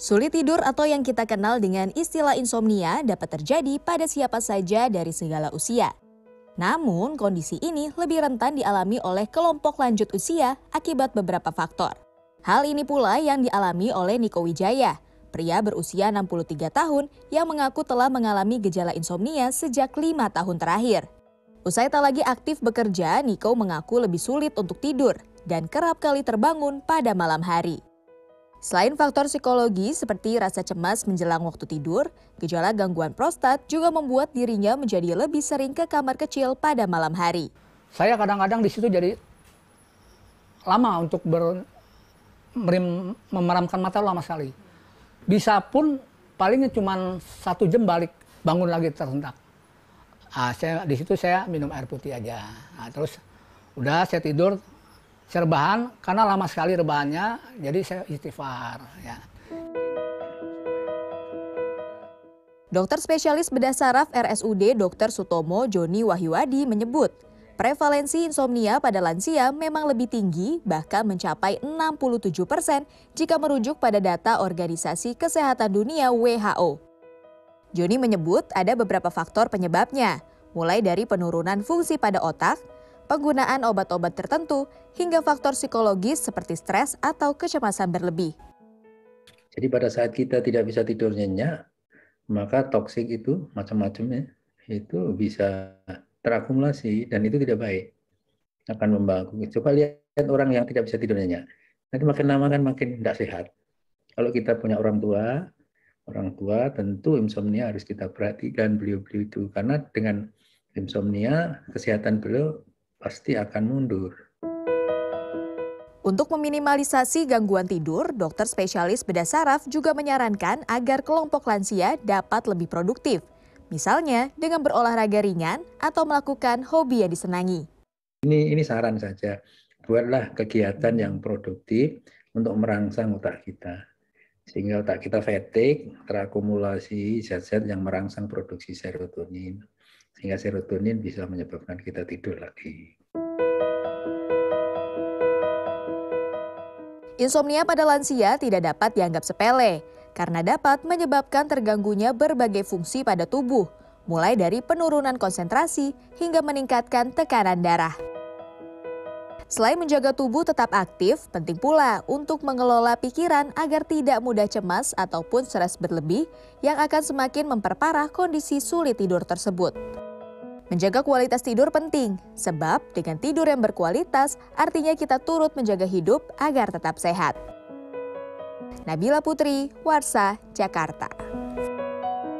Sulit tidur atau yang kita kenal dengan istilah insomnia dapat terjadi pada siapa saja dari segala usia. Namun, kondisi ini lebih rentan dialami oleh kelompok lanjut usia akibat beberapa faktor. Hal ini pula yang dialami oleh Niko Wijaya, pria berusia 63 tahun yang mengaku telah mengalami gejala insomnia sejak lima tahun terakhir. Usai tak lagi aktif bekerja, Niko mengaku lebih sulit untuk tidur dan kerap kali terbangun pada malam hari. Selain faktor psikologi seperti rasa cemas menjelang waktu tidur, gejala gangguan prostat juga membuat dirinya menjadi lebih sering ke kamar kecil pada malam hari. Saya kadang-kadang di situ jadi lama untuk ber, memeramkan mata lama sekali. Bisa pun palingnya cuma satu jam balik bangun lagi tersentak. Nah, saya di situ saya minum air putih aja. Nah, terus udah saya tidur saya rebahan karena lama sekali rebahannya, jadi saya istighfar. Ya. Dokter spesialis bedah saraf RSUD Dr. Sutomo Joni Wahyuadi menyebut, prevalensi insomnia pada lansia memang lebih tinggi, bahkan mencapai 67 persen jika merujuk pada data Organisasi Kesehatan Dunia WHO. Joni menyebut ada beberapa faktor penyebabnya, mulai dari penurunan fungsi pada otak, penggunaan obat-obat tertentu, hingga faktor psikologis seperti stres atau kecemasan berlebih. Jadi pada saat kita tidak bisa tidur nyenyak, maka toksik itu macam-macamnya itu bisa terakumulasi dan itu tidak baik. Akan membangun. Coba lihat orang yang tidak bisa tidur nyenyak. Nanti makin lama kan makin tidak sehat. Kalau kita punya orang tua, orang tua tentu insomnia harus kita perhatikan beliau-beliau itu karena dengan insomnia kesehatan beliau pasti akan mundur. Untuk meminimalisasi gangguan tidur, dokter spesialis bedah saraf juga menyarankan agar kelompok lansia dapat lebih produktif. Misalnya dengan berolahraga ringan atau melakukan hobi yang disenangi. Ini ini saran saja. Buatlah kegiatan yang produktif untuk merangsang otak kita. Sehingga otak kita fatigue, terakumulasi zat-zat yang merangsang produksi serotonin sehingga serotonin bisa menyebabkan kita tidur lagi. Insomnia pada lansia tidak dapat dianggap sepele karena dapat menyebabkan terganggunya berbagai fungsi pada tubuh, mulai dari penurunan konsentrasi hingga meningkatkan tekanan darah. Selain menjaga tubuh tetap aktif, penting pula untuk mengelola pikiran agar tidak mudah cemas ataupun stres berlebih yang akan semakin memperparah kondisi sulit tidur tersebut. Menjaga kualitas tidur penting, sebab dengan tidur yang berkualitas artinya kita turut menjaga hidup agar tetap sehat. Nabila Putri, Warsa, Jakarta.